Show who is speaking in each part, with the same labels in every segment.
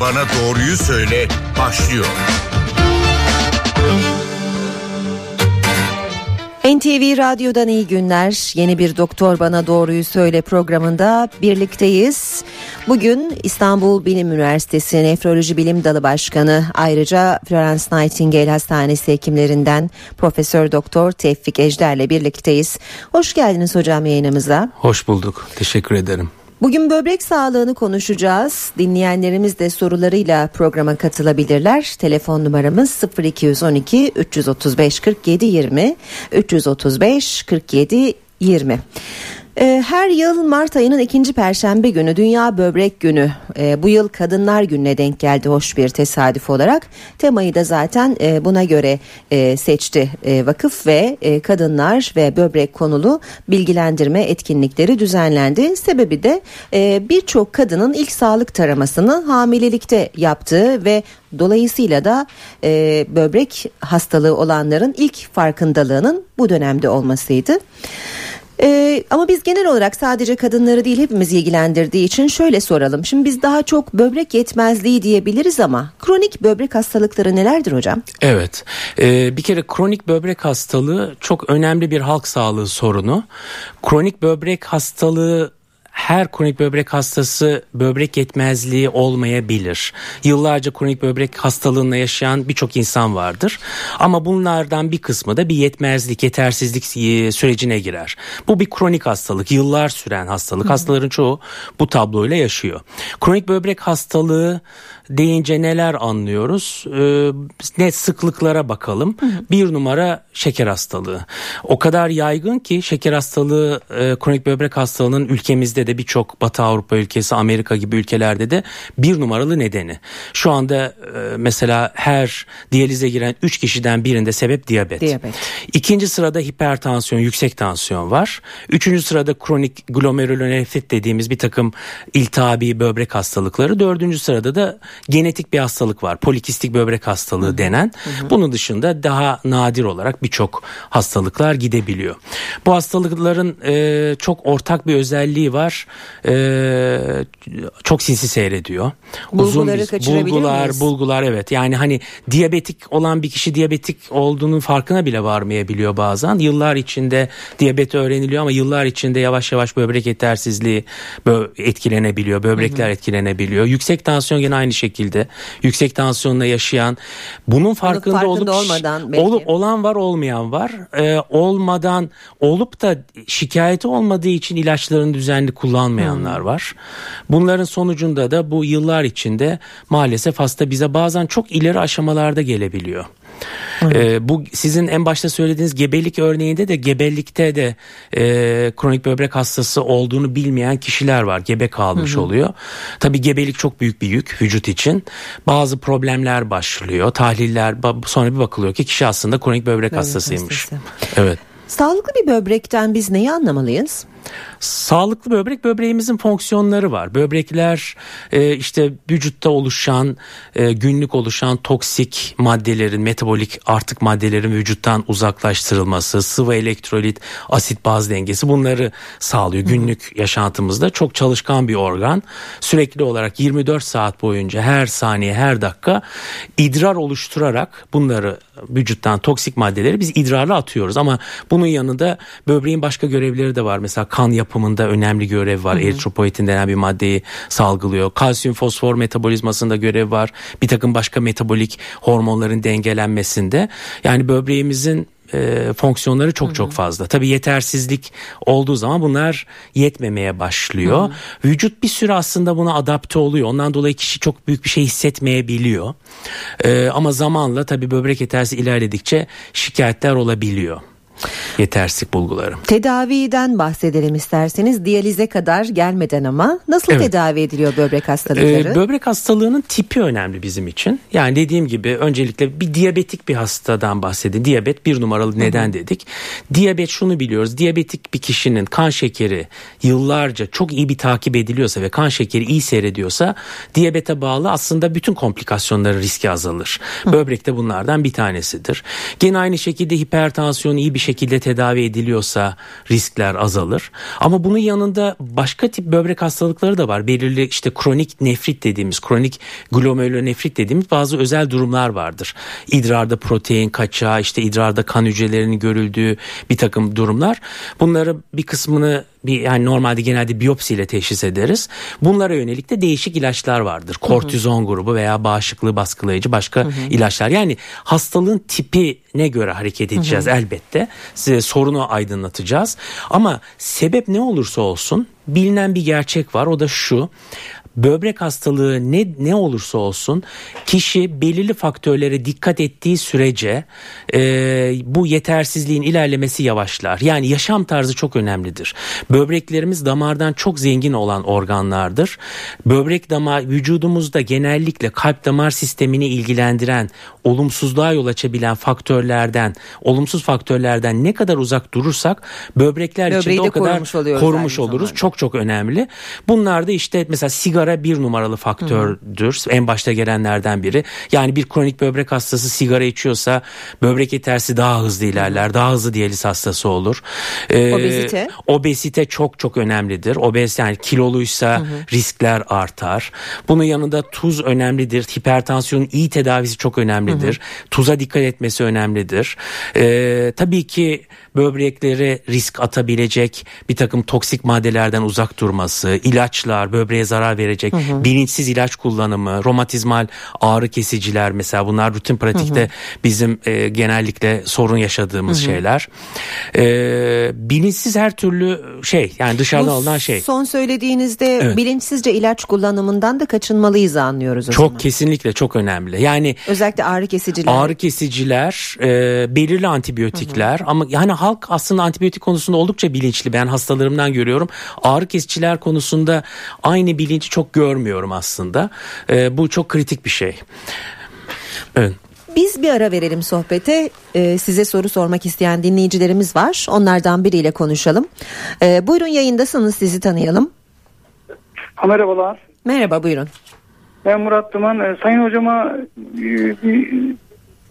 Speaker 1: Bana Doğruyu Söyle başlıyor.
Speaker 2: NTV Radyo'dan iyi günler. Yeni bir Doktor Bana Doğruyu Söyle programında birlikteyiz. Bugün İstanbul Bilim Üniversitesi Nefroloji Bilim Dalı Başkanı ayrıca Florence Nightingale Hastanesi hekimlerinden Profesör Doktor Tevfik Ejder'le birlikteyiz. Hoş geldiniz hocam yayınımıza.
Speaker 3: Hoş bulduk. Teşekkür ederim.
Speaker 2: Bugün böbrek sağlığını konuşacağız. Dinleyenlerimiz de sorularıyla programa katılabilirler. Telefon numaramız 0212 335 47 20 335 47 20. Ee, her yıl Mart ayının ikinci perşembe günü Dünya Böbrek Günü. Ee, bu yıl Kadınlar Günü'ne denk geldi hoş bir tesadüf olarak. Temayı da zaten e, buna göre e, seçti e, vakıf ve kadınlar ve böbrek konulu bilgilendirme etkinlikleri düzenlendi. Sebebi de birçok kadının ilk sağlık taramasını hamilelikte yaptığı ve dolayısıyla da böbrek hastalığı olanların ilk farkındalığının bu dönemde olmasıydı. Ee, ama biz genel olarak sadece kadınları değil hepimiz ilgilendirdiği için şöyle soralım. Şimdi biz daha çok böbrek yetmezliği diyebiliriz ama kronik böbrek hastalıkları nelerdir hocam?
Speaker 3: Evet ee, bir kere kronik böbrek hastalığı çok önemli bir halk sağlığı sorunu. Kronik böbrek hastalığı her kronik böbrek hastası böbrek yetmezliği olmayabilir. Yıllarca kronik böbrek hastalığında yaşayan birçok insan vardır. Ama bunlardan bir kısmı da bir yetmezlik, yetersizlik e, sürecine girer. Bu bir kronik hastalık, yıllar süren hastalık. Hastaların çoğu bu tabloyla yaşıyor. Kronik böbrek hastalığı deyince neler anlıyoruz? Ee, ne sıklıklara bakalım. Hı hı. Bir numara şeker hastalığı. O kadar yaygın ki şeker hastalığı, e, kronik böbrek hastalığının ülkemizde de birçok Batı Avrupa ülkesi, Amerika gibi ülkelerde de bir numaralı nedeni. Şu anda e, mesela her diyalize giren 3 kişiden birinde sebep diyabet. diyabet. İkinci sırada hipertansiyon, yüksek tansiyon var. Üçüncü sırada kronik glomerulonefrit dediğimiz bir takım iltihabi böbrek hastalıkları. Dördüncü sırada da genetik bir hastalık var. Polikistik böbrek hastalığı denen. Hı hı. Bunun dışında daha nadir olarak birçok hastalıklar gidebiliyor. Bu hastalıkların e, çok ortak bir özelliği var. E, çok sinsi seyrediyor.
Speaker 2: Bulguları Uzun
Speaker 3: bulgular,
Speaker 2: miyiz?
Speaker 3: bulgular evet. Yani hani diyabetik olan bir kişi diyabetik olduğunun farkına bile varmayabiliyor bazen. Yıllar içinde diyabet öğreniliyor ama yıllar içinde yavaş yavaş böbrek yetersizliği etkilenebiliyor. Böbrekler hı hı. etkilenebiliyor. Yüksek tansiyon yine aynı şekilde. Yüksek tansiyonla yaşayan bunun farkında, farkında olup olmadan belki. olup olan var olmayan var. Ee, olmadan olup da şikayeti olmadığı için ilaçlarını düzenli kullanmayanlar hmm. var. Bunların sonucunda da bu yıllar içinde maalesef hasta bize bazen çok ileri aşamalarda gelebiliyor. E, bu sizin en başta söylediğiniz gebelik örneğinde de gebelikte de e, kronik böbrek hastası olduğunu bilmeyen kişiler var. Gebe kalmış hı hı. oluyor. Tabi gebelik çok büyük bir yük vücut için. Bazı problemler başlıyor. Tahliller sonra bir bakılıyor ki kişi aslında kronik böbrek böbrek hastasıymış. Hastası. Evet.
Speaker 2: Sağlıklı bir böbrekten biz neyi anlamalıyız?
Speaker 3: Sağlıklı böbrek böbreğimizin fonksiyonları var. Böbrekler e, işte vücutta oluşan e, günlük oluşan toksik maddelerin metabolik artık maddelerin vücuttan uzaklaştırılması, sıvı elektrolit, asit baz dengesi bunları sağlıyor. Günlük yaşantımızda çok çalışkan bir organ. Sürekli olarak 24 saat boyunca her saniye her dakika idrar oluşturarak bunları vücuttan toksik maddeleri biz idrarla atıyoruz ama bunun yanında böbreğin başka görevleri de var. Mesela kan yapımında önemli görev var. Eritropoietin denen bir maddeyi salgılıyor. Kalsiyum fosfor metabolizmasında görev var. Bir takım başka metabolik hormonların dengelenmesinde. Yani böbreğimizin e, fonksiyonları çok hı hı. çok fazla. Tabii yetersizlik olduğu zaman bunlar yetmemeye başlıyor. Hı hı. Vücut bir süre aslında buna adapte oluyor. Ondan dolayı kişi çok büyük bir şey hissetmeyebiliyor. E, ama zamanla tabii böbrek yetersizliği ilerledikçe şikayetler olabiliyor yetersizlik bulguları.
Speaker 2: Tedaviden bahsedelim isterseniz diyalize kadar gelmeden ama nasıl evet. tedavi ediliyor böbrek hastalıkları?
Speaker 3: Ee, böbrek hastalığının tipi önemli bizim için. Yani dediğim gibi öncelikle bir diyabetik bir hastadan bahsedin. Diyabet bir numaralı neden Hı-hı. dedik. Diyabet şunu biliyoruz. Diyabetik bir kişinin kan şekeri yıllarca çok iyi bir takip ediliyorsa ve kan şekeri iyi seyrediyorsa diyabete bağlı aslında bütün komplikasyonları riski azalır. Hı. Böbrek de bunlardan bir tanesidir. Gene aynı şekilde hipertansiyon iyi bir şekilde tedavi ediliyorsa riskler azalır. Ama bunun yanında başka tip böbrek hastalıkları da var. Belirli işte kronik nefrit dediğimiz, kronik glomerulonefrit dediğimiz bazı özel durumlar vardır. İdrarda protein kaçağı, işte idrarda kan hücrelerinin görüldüğü bir takım durumlar. Bunları bir kısmını bir yani normalde genelde biyopsiyle teşhis ederiz. Bunlara yönelik de değişik ilaçlar vardır. Kortizon grubu veya bağışıklığı baskılayıcı başka hı hı. ilaçlar. Yani hastalığın tipine göre hareket edeceğiz hı hı. elbette. Size sorunu aydınlatacağız. Ama sebep ne olursa olsun bilinen bir gerçek var. O da şu böbrek hastalığı ne ne olursa olsun kişi belirli faktörlere dikkat ettiği sürece e, bu yetersizliğin ilerlemesi yavaşlar. Yani yaşam tarzı çok önemlidir. Böbreklerimiz damardan çok zengin olan organlardır. Böbrek damar vücudumuzda genellikle kalp damar sistemini ilgilendiren olumsuzluğa yol açabilen faktörlerden, olumsuz faktörlerden ne kadar uzak durursak böbrekler için de o kadar korumuş, korumuş oluruz. Zamanda. Çok çok önemli. Bunlar da işte mesela sigara bir numaralı faktördür. Hı. En başta gelenlerden biri. Yani bir kronik böbrek hastası sigara içiyorsa böbrek yetersi daha hızlı ilerler. Daha hızlı diyaliz hastası olur.
Speaker 2: Ee, obezite?
Speaker 3: Obezite çok çok önemlidir. Obez yani kiloluysa hı hı. riskler artar. Bunun yanında tuz önemlidir. Hipertansiyonun iyi tedavisi çok önemli önemlidir. Hı hı. Tuza dikkat etmesi önemlidir. Ee, tabii ki böbrekleri risk atabilecek bir takım toksik maddelerden uzak durması, ilaçlar, böbreğe zarar verecek, hı hı. bilinçsiz ilaç kullanımı, romatizmal ağrı kesiciler mesela bunlar rutin pratikte hı hı. bizim e, genellikle sorun yaşadığımız hı hı. şeyler. E, bilinçsiz her türlü şey yani dışarıdan Bu alınan şey.
Speaker 2: Son söylediğinizde evet. bilinçsizce ilaç kullanımından da kaçınmalıyız anlıyoruz o
Speaker 3: Çok
Speaker 2: zaman.
Speaker 3: kesinlikle çok önemli. Yani
Speaker 2: özellikle ağrı kesiciler.
Speaker 3: Ağrı kesiciler, e, belirli antibiyotikler hı hı. ama yani halk aslında antibiyotik konusunda oldukça bilinçli. Ben hastalarımdan görüyorum. Ağrı kesiciler konusunda aynı bilinci çok görmüyorum aslında. E, bu çok kritik bir şey.
Speaker 2: Evet. Biz bir ara verelim sohbete. Ee, size soru sormak isteyen dinleyicilerimiz var. Onlardan biriyle konuşalım. Ee, buyurun yayındasınız sizi tanıyalım.
Speaker 4: Merhabalar.
Speaker 2: Merhaba buyurun.
Speaker 4: Ben Murat Duman. E, Sayın hocama e, bir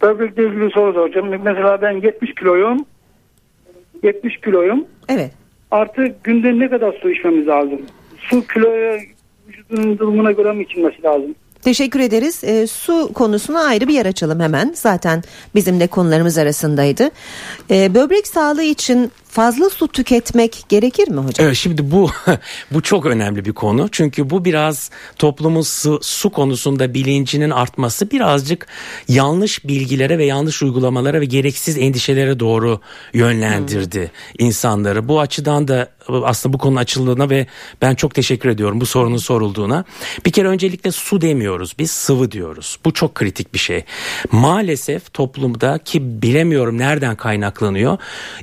Speaker 4: böbrekle ilgili soru soracağım. Mesela ben 70 kiloyum. 70 kiloyum.
Speaker 2: Evet.
Speaker 4: Artık günde ne kadar su içmemiz lazım? Su kiloya durumuna göre mi içilmesi lazım?
Speaker 2: Teşekkür ederiz. E, su konusuna ayrı bir yer açalım hemen. Zaten bizim de konularımız arasındaydı. E, böbrek sağlığı için fazla su tüketmek gerekir mi hocam?
Speaker 3: Evet şimdi bu bu çok önemli bir konu. Çünkü bu biraz toplumun su, su konusunda bilincinin artması birazcık yanlış bilgilere ve yanlış uygulamalara ve gereksiz endişelere doğru yönlendirdi hmm. insanları. Bu açıdan da aslında bu konunun açıldığına ve ben çok teşekkür ediyorum bu sorunun sorulduğuna. Bir kere öncelikle su demiyoruz biz sıvı diyoruz. Bu çok kritik bir şey. Maalesef toplumda ki bilemiyorum nereden kaynaklanıyor.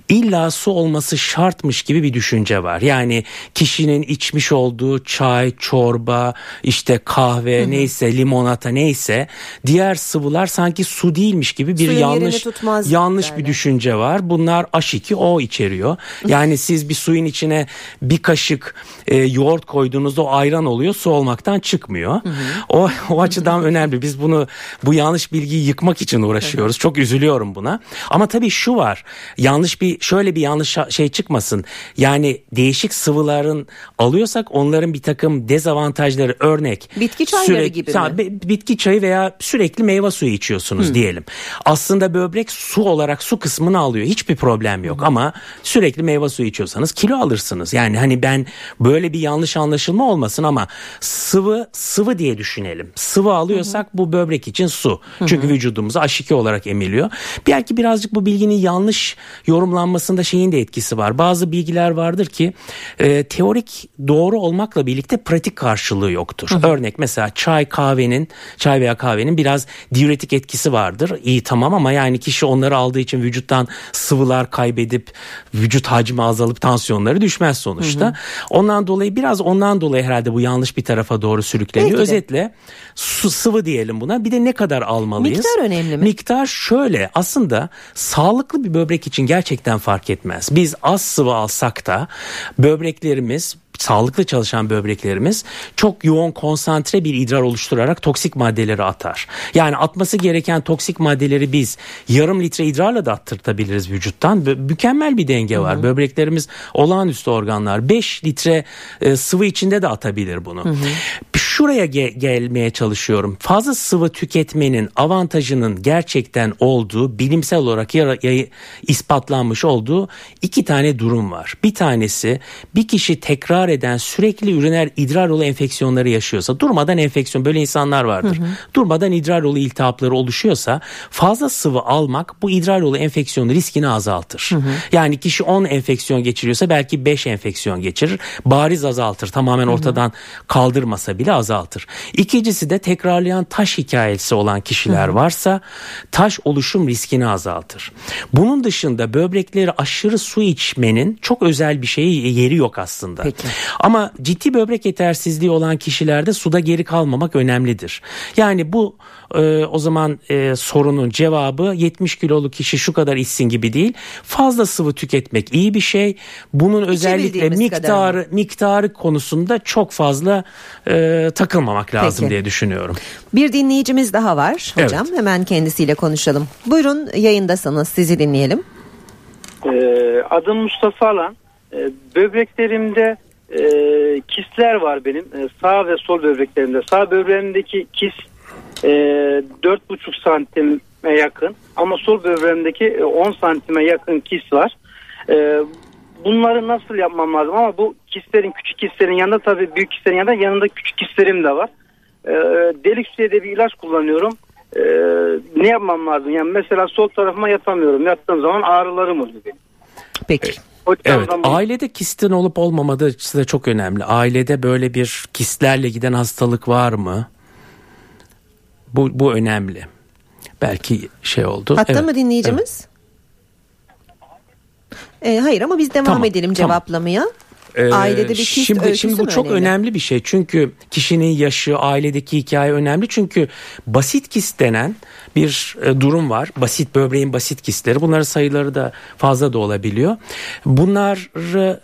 Speaker 3: İlla su olması şartmış gibi bir düşünce var. Yani kişinin içmiş olduğu çay, çorba, işte kahve, hı hı. neyse limonata neyse diğer sıvılar sanki su değilmiş gibi bir Suyun yanlış yanlış bir düşünce var. Bunlar H2O o içeriyor. Yani siz bir suyun içine bir kaşık e, yoğurt koyduğunuzda o ayran oluyor, su olmaktan çıkmıyor. O o açıdan önemli. Biz bunu bu yanlış bilgiyi yıkmak için uğraşıyoruz. Çok üzülüyorum buna. Ama tabii şu var. Yanlış bir şöyle bir yanlış şey çıkmasın. Yani değişik sıvıların alıyorsak onların bir takım dezavantajları örnek.
Speaker 2: Bitki çayları sürekli, gibi mi?
Speaker 3: Bitki çayı veya sürekli meyve suyu içiyorsunuz hmm. diyelim. Aslında böbrek su olarak su kısmını alıyor. Hiçbir problem yok hmm. ama sürekli meyve suyu içiyorsanız kilo alırsınız. Yani hani ben böyle bir yanlış anlaşılma olmasın ama sıvı sıvı diye düşünelim. Sıvı alıyorsak hmm. bu böbrek için su. Çünkü vücudumuza H2 olarak emiliyor. Belki birazcık bu bilginin yanlış yorumlanmasında şeyin de etkisi var. Bazı bilgiler vardır ki e, teorik doğru olmakla birlikte pratik karşılığı yoktur. Hı hı. Örnek mesela çay kahvenin çay veya kahvenin biraz diüretik etkisi vardır. İyi tamam ama yani kişi onları aldığı için vücuttan sıvılar kaybedip vücut hacmi azalıp tansiyonları düşmez sonuçta. Hı hı. Ondan dolayı biraz ondan dolayı herhalde bu yanlış bir tarafa doğru sürükleniyor. Özetle su sıvı diyelim buna. Bir de ne kadar almalıyız?
Speaker 2: Miktar önemli mi?
Speaker 3: Miktar şöyle aslında sağlıklı bir böbrek için gerçekten fark etmez. Biz az sıvı alsak da böbreklerimiz sağlıklı çalışan böbreklerimiz çok yoğun konsantre bir idrar oluşturarak toksik maddeleri atar. Yani atması gereken toksik maddeleri biz yarım litre idrarla da attırtabiliriz vücuttan. Mükemmel bir denge var. Hı hı. Böbreklerimiz olağanüstü organlar. 5 litre e, sıvı içinde de atabilir bunu. Hı hı. Şuraya ge- gelmeye çalışıyorum. Fazla sıvı tüketmenin avantajının gerçekten olduğu bilimsel olarak yara- yayı ispatlanmış olduğu iki tane durum var. Bir tanesi bir kişi tekrar eden sürekli üriner idrar yolu enfeksiyonları yaşıyorsa durmadan enfeksiyon böyle insanlar vardır. Hı hı. Durmadan idrar yolu iltihapları oluşuyorsa fazla sıvı almak bu idrar yolu enfeksiyonu riskini azaltır. Hı hı. Yani kişi 10 enfeksiyon geçiriyorsa belki 5 enfeksiyon geçirir. Bariz azaltır. Tamamen ortadan hı hı. kaldırmasa bile azaltır. İkincisi de tekrarlayan taş hikayesi olan kişiler varsa taş oluşum riskini azaltır. Bunun dışında böbrekleri aşırı su içmenin çok özel bir şeyi yeri yok aslında. Peki. Ama ciddi böbrek yetersizliği olan kişilerde suda geri kalmamak önemlidir. Yani bu e, o zaman e, sorunun cevabı 70 kiloluk kişi şu kadar içsin gibi değil. Fazla sıvı tüketmek iyi bir şey. Bunun özellikle miktarı miktarı konusunda çok fazla e, takılmamak lazım Peki. diye düşünüyorum.
Speaker 2: Bir dinleyicimiz daha var hocam. Evet. Hemen kendisiyle konuşalım. Buyurun yayındasınız. Sizi dinleyelim.
Speaker 5: Ee, adım Mustafa Alan. Ee, böbreklerimde e, kistler var benim. E, sağ ve sol böbreklerimde. Sağ böbreğimdeki kis e, 4,5 santime yakın. Ama sol böbreğimdeki 10 santime yakın kis var. E, bunları nasıl yapmam lazım? Ama bu kistlerin, küçük kistlerin yanında tabii büyük kistlerin yanında yanında küçük kistlerim de var. E, delik süreyle bir ilaç kullanıyorum. E, ne yapmam lazım? Yani mesela sol tarafıma yatamıyorum. Yattığım zaman ağrılarım oluyor benim.
Speaker 2: Peki.
Speaker 3: Evet ailede kistin olup olmamadığı da çok önemli. Ailede böyle bir kistlerle giden hastalık var mı? Bu, bu önemli. Belki şey oldu.
Speaker 2: Hatta evet. mı dinleyicimiz? Evet. E, hayır ama biz devam tamam, edelim cevaplamaya. Tamam. Ee, Ailede bir kist
Speaker 3: şimdi, şimdi bu çok önemli? önemli bir şey. Çünkü kişinin yaşı, ailedeki hikaye önemli. Çünkü basit kist denen bir e, durum var. Basit böbreğin basit kistleri. Bunların sayıları da fazla da olabiliyor. Bunlar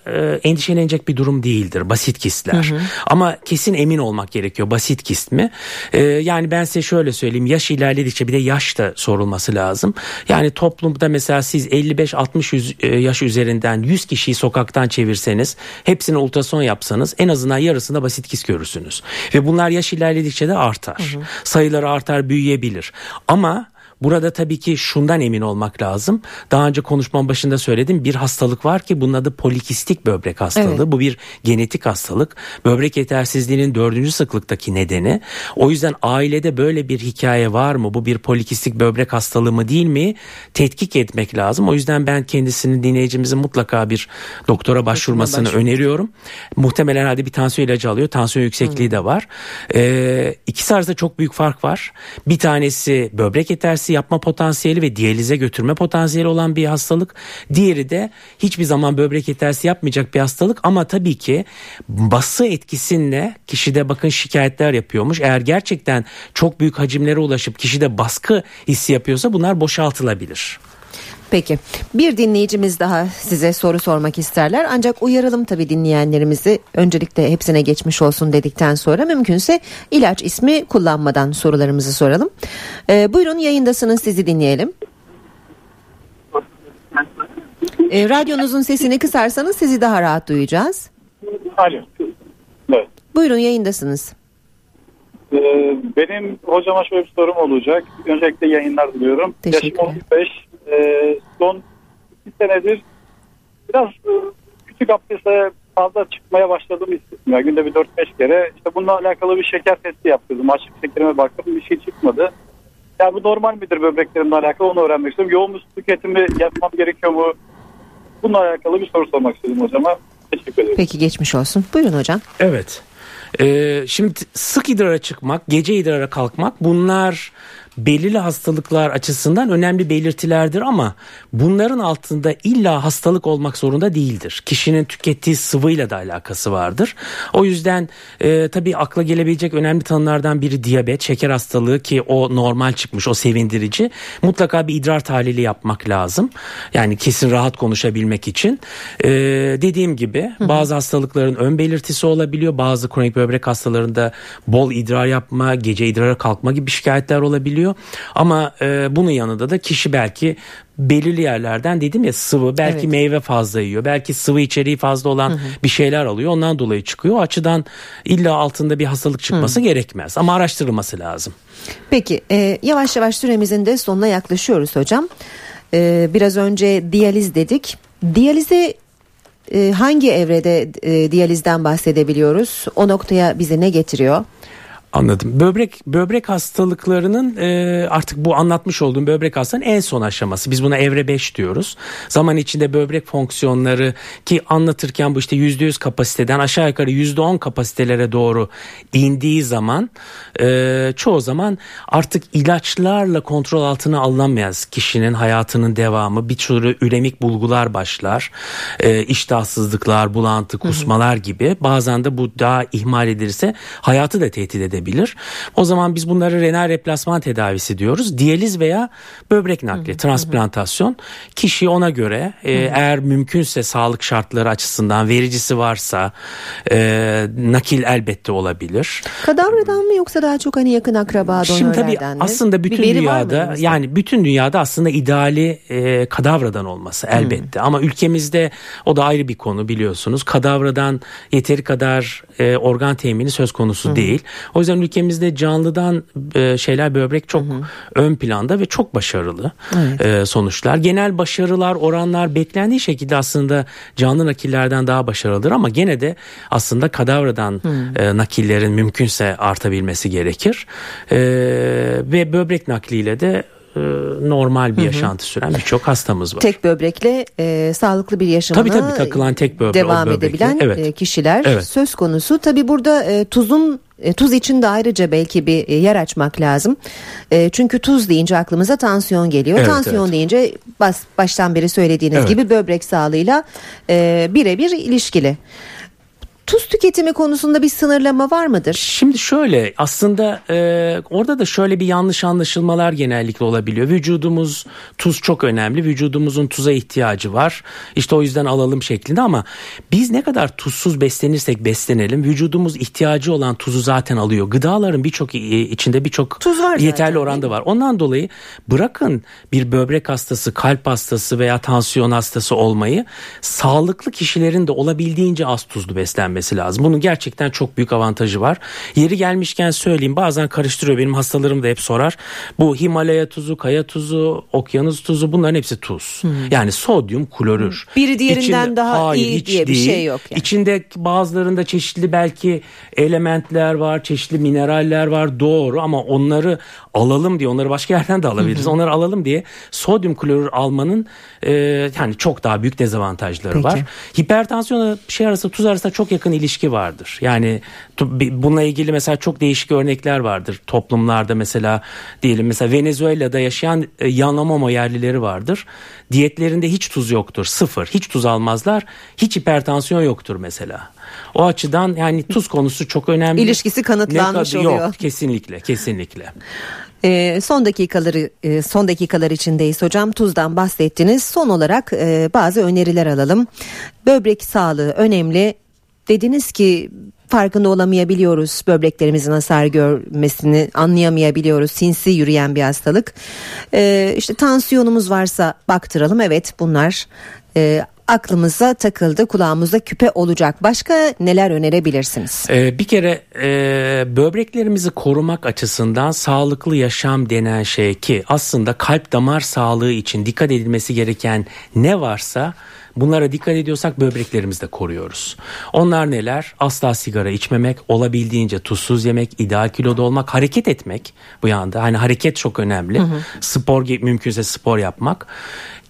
Speaker 3: e, endişelenecek bir durum değildir. Basit kistler. Hı hı. Ama kesin emin olmak gerekiyor. Basit kist mi? E, yani ben size şöyle söyleyeyim. Yaş ilerledikçe bir de yaş da sorulması lazım. Yani toplumda mesela siz 55-60 yaş üzerinden 100 kişiyi sokaktan çevirseniz hepsine ultrason yapsanız en azından yarısında basit kist görürsünüz. Ve bunlar yaş ilerledikçe de artar. Hı hı. Sayıları artar büyüyebilir. Ama Roma Burada tabii ki şundan emin olmak lazım. Daha önce konuşmam başında söyledim. Bir hastalık var ki bunun adı polikistik böbrek hastalığı. Evet. Bu bir genetik hastalık. Böbrek yetersizliğinin dördüncü sıklıktaki nedeni. O yüzden ailede böyle bir hikaye var mı? Bu bir polikistik böbrek hastalığı mı değil mi? Tetkik etmek lazım. O yüzden ben kendisini dinleyicimizin mutlaka bir doktora başvurmasını Başvur. öneriyorum. Muhtemelen hadi bir tansiyon ilacı alıyor. Tansiyon yüksekliği hmm. de var. Ee, ikisi arasında çok büyük fark var. Bir tanesi böbrek yetersizliği yapma potansiyeli ve diyalize götürme potansiyeli olan bir hastalık. Diğeri de hiçbir zaman böbrek yetersiz yapmayacak bir hastalık ama tabii ki bası etkisinle kişide bakın şikayetler yapıyormuş. Eğer gerçekten çok büyük hacimlere ulaşıp kişide baskı hissi yapıyorsa bunlar boşaltılabilir.
Speaker 2: Peki bir dinleyicimiz daha size soru sormak isterler ancak uyaralım tabii dinleyenlerimizi öncelikle hepsine geçmiş olsun dedikten sonra mümkünse ilaç ismi kullanmadan sorularımızı soralım. Ee, buyurun yayındasınız sizi dinleyelim. Ee, radyonuzun sesini kısarsanız sizi daha rahat duyacağız.
Speaker 6: Alo. Evet.
Speaker 2: Buyurun yayındasınız.
Speaker 6: Ee, benim hocama şöyle bir sorum olacak. Öncelikle yayınlar diliyorum. Yaşım 35 e, son iki senedir biraz e, küçük abdeste fazla çıkmaya başladım hissettim. günde bir 4-5 kere. İşte bununla alakalı bir şeker testi yaptırdım. Açık şekerime baktım bir şey çıkmadı. Yani bu normal midir böbreklerimle alakalı onu öğrenmek istiyorum. Yoğun su tüketimi yapmam gerekiyor mu? Bununla alakalı bir soru sormak istedim hocama. Teşekkür ederim.
Speaker 2: Peki geçmiş olsun. Buyurun hocam.
Speaker 3: Evet. Ee, şimdi sık idrara çıkmak, gece idrara kalkmak bunlar belirli hastalıklar açısından önemli belirtilerdir ama bunların altında illa hastalık olmak zorunda değildir. Kişinin tükettiği sıvıyla da alakası vardır. O yüzden e, tabii akla gelebilecek önemli tanılardan biri diyabet, şeker hastalığı ki o normal çıkmış, o sevindirici. Mutlaka bir idrar tahlili yapmak lazım. Yani kesin rahat konuşabilmek için. E, dediğim gibi bazı hastalıkların ön belirtisi olabiliyor. Bazı kronik böbrek hastalarında bol idrar yapma, gece idrara kalkma gibi şikayetler olabiliyor. Ama e, bunun yanında da kişi belki belirli yerlerden dedim ya sıvı belki evet. meyve fazla yiyor belki sıvı içeriği fazla olan hı hı. bir şeyler alıyor ondan dolayı çıkıyor o açıdan illa altında bir hastalık çıkması hı. gerekmez ama araştırılması lazım.
Speaker 2: Peki e, yavaş yavaş süremizin de sonuna yaklaşıyoruz hocam e, biraz önce diyaliz dedik diyalize e, hangi evrede e, diyalizden bahsedebiliyoruz o noktaya bize ne getiriyor?
Speaker 3: Anladım. Böbrek böbrek hastalıklarının e, artık bu anlatmış olduğum böbrek hastalığının en son aşaması. Biz buna evre 5 diyoruz. Zaman içinde böbrek fonksiyonları ki anlatırken bu işte %100 kapasiteden aşağı yukarı %10 kapasitelere doğru indiği zaman e, çoğu zaman artık ilaçlarla kontrol altına alınamaz kişinin hayatının devamı. Bir sürü üremik bulgular başlar. E, iştahsızlıklar, bulantı, kusmalar gibi. Bazen de bu daha ihmal edilirse hayatı da tehdit edebilir edebilir. O zaman biz bunları renal replasman tedavisi diyoruz. Diyaliz veya böbrek nakli, transplantasyon. Kişi ona göre e, eğer mümkünse sağlık şartları açısından vericisi varsa e, nakil elbette olabilir.
Speaker 2: Kadavradan mı yoksa daha çok hani yakın akraba
Speaker 3: Şimdi tabii mi? aslında bütün dünyada yani bütün dünyada aslında ideali e, kadavradan olması elbette. Ama ülkemizde o da ayrı bir konu biliyorsunuz. Kadavradan yeteri kadar e, organ temini söz konusu değil. O yüzden yüzden ülkemizde canlıdan e, şeyler böbrek çok hı hı. ön planda ve çok başarılı evet. e, sonuçlar. Genel başarılar oranlar beklendiği şekilde aslında canlı nakillerden daha başarılıdır ama gene de aslında kadavradan e, nakillerin mümkünse artabilmesi gerekir. E, ve böbrek nakliyle de e, normal bir yaşantı süren birçok hastamız var.
Speaker 2: Tek böbrekle e, sağlıklı bir yaşamına tabii, tabii, takılan tek böbre, devam böbrekle. edebilen evet. E, kişiler evet. söz konusu. Tabi burada e, tuzun e, tuz için de ayrıca belki bir yer açmak lazım. Çünkü tuz deyince aklımıza tansiyon geliyor. Evet, tansiyon evet. deyince bas, baştan beri söylediğiniz evet. gibi böbrek sağlığıyla birebir ilişkili. Tuz tüketimi konusunda bir sınırlama var mıdır?
Speaker 3: Şimdi şöyle aslında e, orada da şöyle bir yanlış anlaşılmalar genellikle olabiliyor. Vücudumuz tuz çok önemli. Vücudumuzun tuza ihtiyacı var. İşte o yüzden alalım şeklinde ama biz ne kadar tuzsuz beslenirsek beslenelim vücudumuz ihtiyacı olan tuzu zaten alıyor. Gıdaların birçok içinde birçok tuz var yeterli zaten, oranda var. Ondan dolayı bırakın bir böbrek hastası, kalp hastası veya tansiyon hastası olmayı sağlıklı kişilerin de olabildiğince az tuzlu beslenmesi beslenmesi lazım. Bunun gerçekten çok büyük avantajı var. Yeri gelmişken söyleyeyim bazen karıştırıyor benim hastalarım da hep sorar. Bu Himalaya tuzu, kaya tuzu, okyanus tuzu bunların hepsi tuz. Hmm. Yani sodyum klorür.
Speaker 2: Biri diğerinden İçinde, daha hayır, iyi diye değil. bir şey yok. Yani.
Speaker 3: İçinde bazılarında çeşitli belki elementler var, çeşitli mineraller var doğru ama onları alalım diye onları başka yerden de alabiliriz. Hı Onları alalım diye sodyum klorür almanın e, yani çok daha büyük dezavantajları Peki. var. Hipertansiyonla şey arasında tuz arasında çok yakın ilişki vardır. Yani bununla ilgili mesela çok değişik örnekler vardır. Toplumlarda mesela diyelim mesela Venezuela'da yaşayan e, Yanomamo yerlileri vardır. Diyetlerinde hiç tuz yoktur. Sıfır. Hiç tuz almazlar. Hiç hipertansiyon yoktur mesela. O açıdan yani tuz konusu çok önemli.
Speaker 2: İlişkisi kanıtlanmış
Speaker 3: ne,
Speaker 2: oluyor.
Speaker 3: Yok kesinlikle kesinlikle.
Speaker 2: E, son dakikaları e, son dakikalar içindeyiz hocam tuzdan bahsettiniz. Son olarak e, bazı öneriler alalım. Böbrek sağlığı önemli. Dediniz ki farkında olamayabiliyoruz. Böbreklerimizin hasar görmesini anlayamayabiliyoruz. Sinsi yürüyen bir hastalık. Ee, işte tansiyonumuz varsa baktıralım. Evet bunlar e, aklımıza takıldı kulağımızda küpe olacak. Başka neler önerebilirsiniz?
Speaker 3: Ee, bir kere e, böbreklerimizi korumak açısından sağlıklı yaşam denen şey ki aslında kalp damar sağlığı için dikkat edilmesi gereken ne varsa Bunlara dikkat ediyorsak böbreklerimizi de koruyoruz. Onlar neler? Asla sigara içmemek, olabildiğince tuzsuz yemek, ideal kiloda olmak, hareket etmek bu yanda. Hani hareket çok önemli. Hı hı. Spor mümkünse spor yapmak.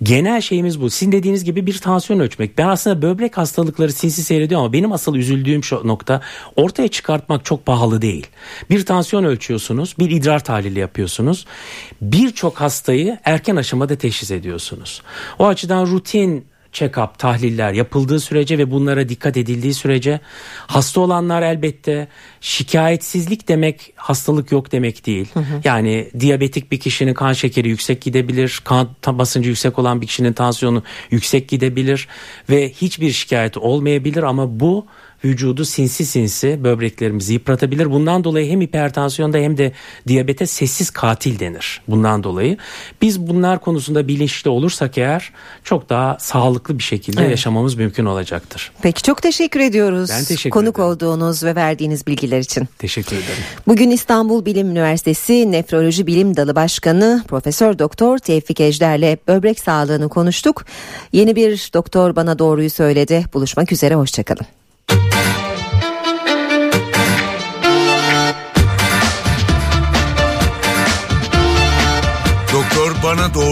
Speaker 3: Genel şeyimiz bu. Sizin dediğiniz gibi bir tansiyon ölçmek. Ben aslında böbrek hastalıkları sinsi seyrediyorum ama benim asıl üzüldüğüm şu nokta ortaya çıkartmak çok pahalı değil. Bir tansiyon ölçüyorsunuz, bir idrar tahlili yapıyorsunuz. Birçok hastayı erken aşamada teşhis ediyorsunuz. O açıdan rutin check-up, tahliller yapıldığı sürece ve bunlara dikkat edildiği sürece hasta olanlar elbette şikayetsizlik demek hastalık yok demek değil. Hı hı. Yani diyabetik bir kişinin kan şekeri yüksek gidebilir, kan basıncı yüksek olan bir kişinin tansiyonu yüksek gidebilir ve hiçbir şikayeti olmayabilir ama bu vücudu sinsi sinsi böbreklerimizi yıpratabilir. Bundan dolayı hem hipertansiyonda hem de diyabete sessiz katil denir. Bundan dolayı biz bunlar konusunda bilinçli olursak eğer çok daha sağlıklı bir şekilde evet. yaşamamız mümkün olacaktır.
Speaker 2: Peki çok teşekkür ediyoruz. Ben teşekkür Konuk ederim. olduğunuz ve verdiğiniz bilgiler için.
Speaker 3: Teşekkür ederim.
Speaker 2: Bugün İstanbul Bilim Üniversitesi Nefroloji Bilim Dalı Başkanı Profesör Doktor Tevfik Ejder'le böbrek sağlığını konuştuk. Yeni bir doktor bana doğruyu söyledi. Buluşmak üzere hoşçakalın.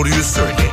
Speaker 1: Doğruyu söyle.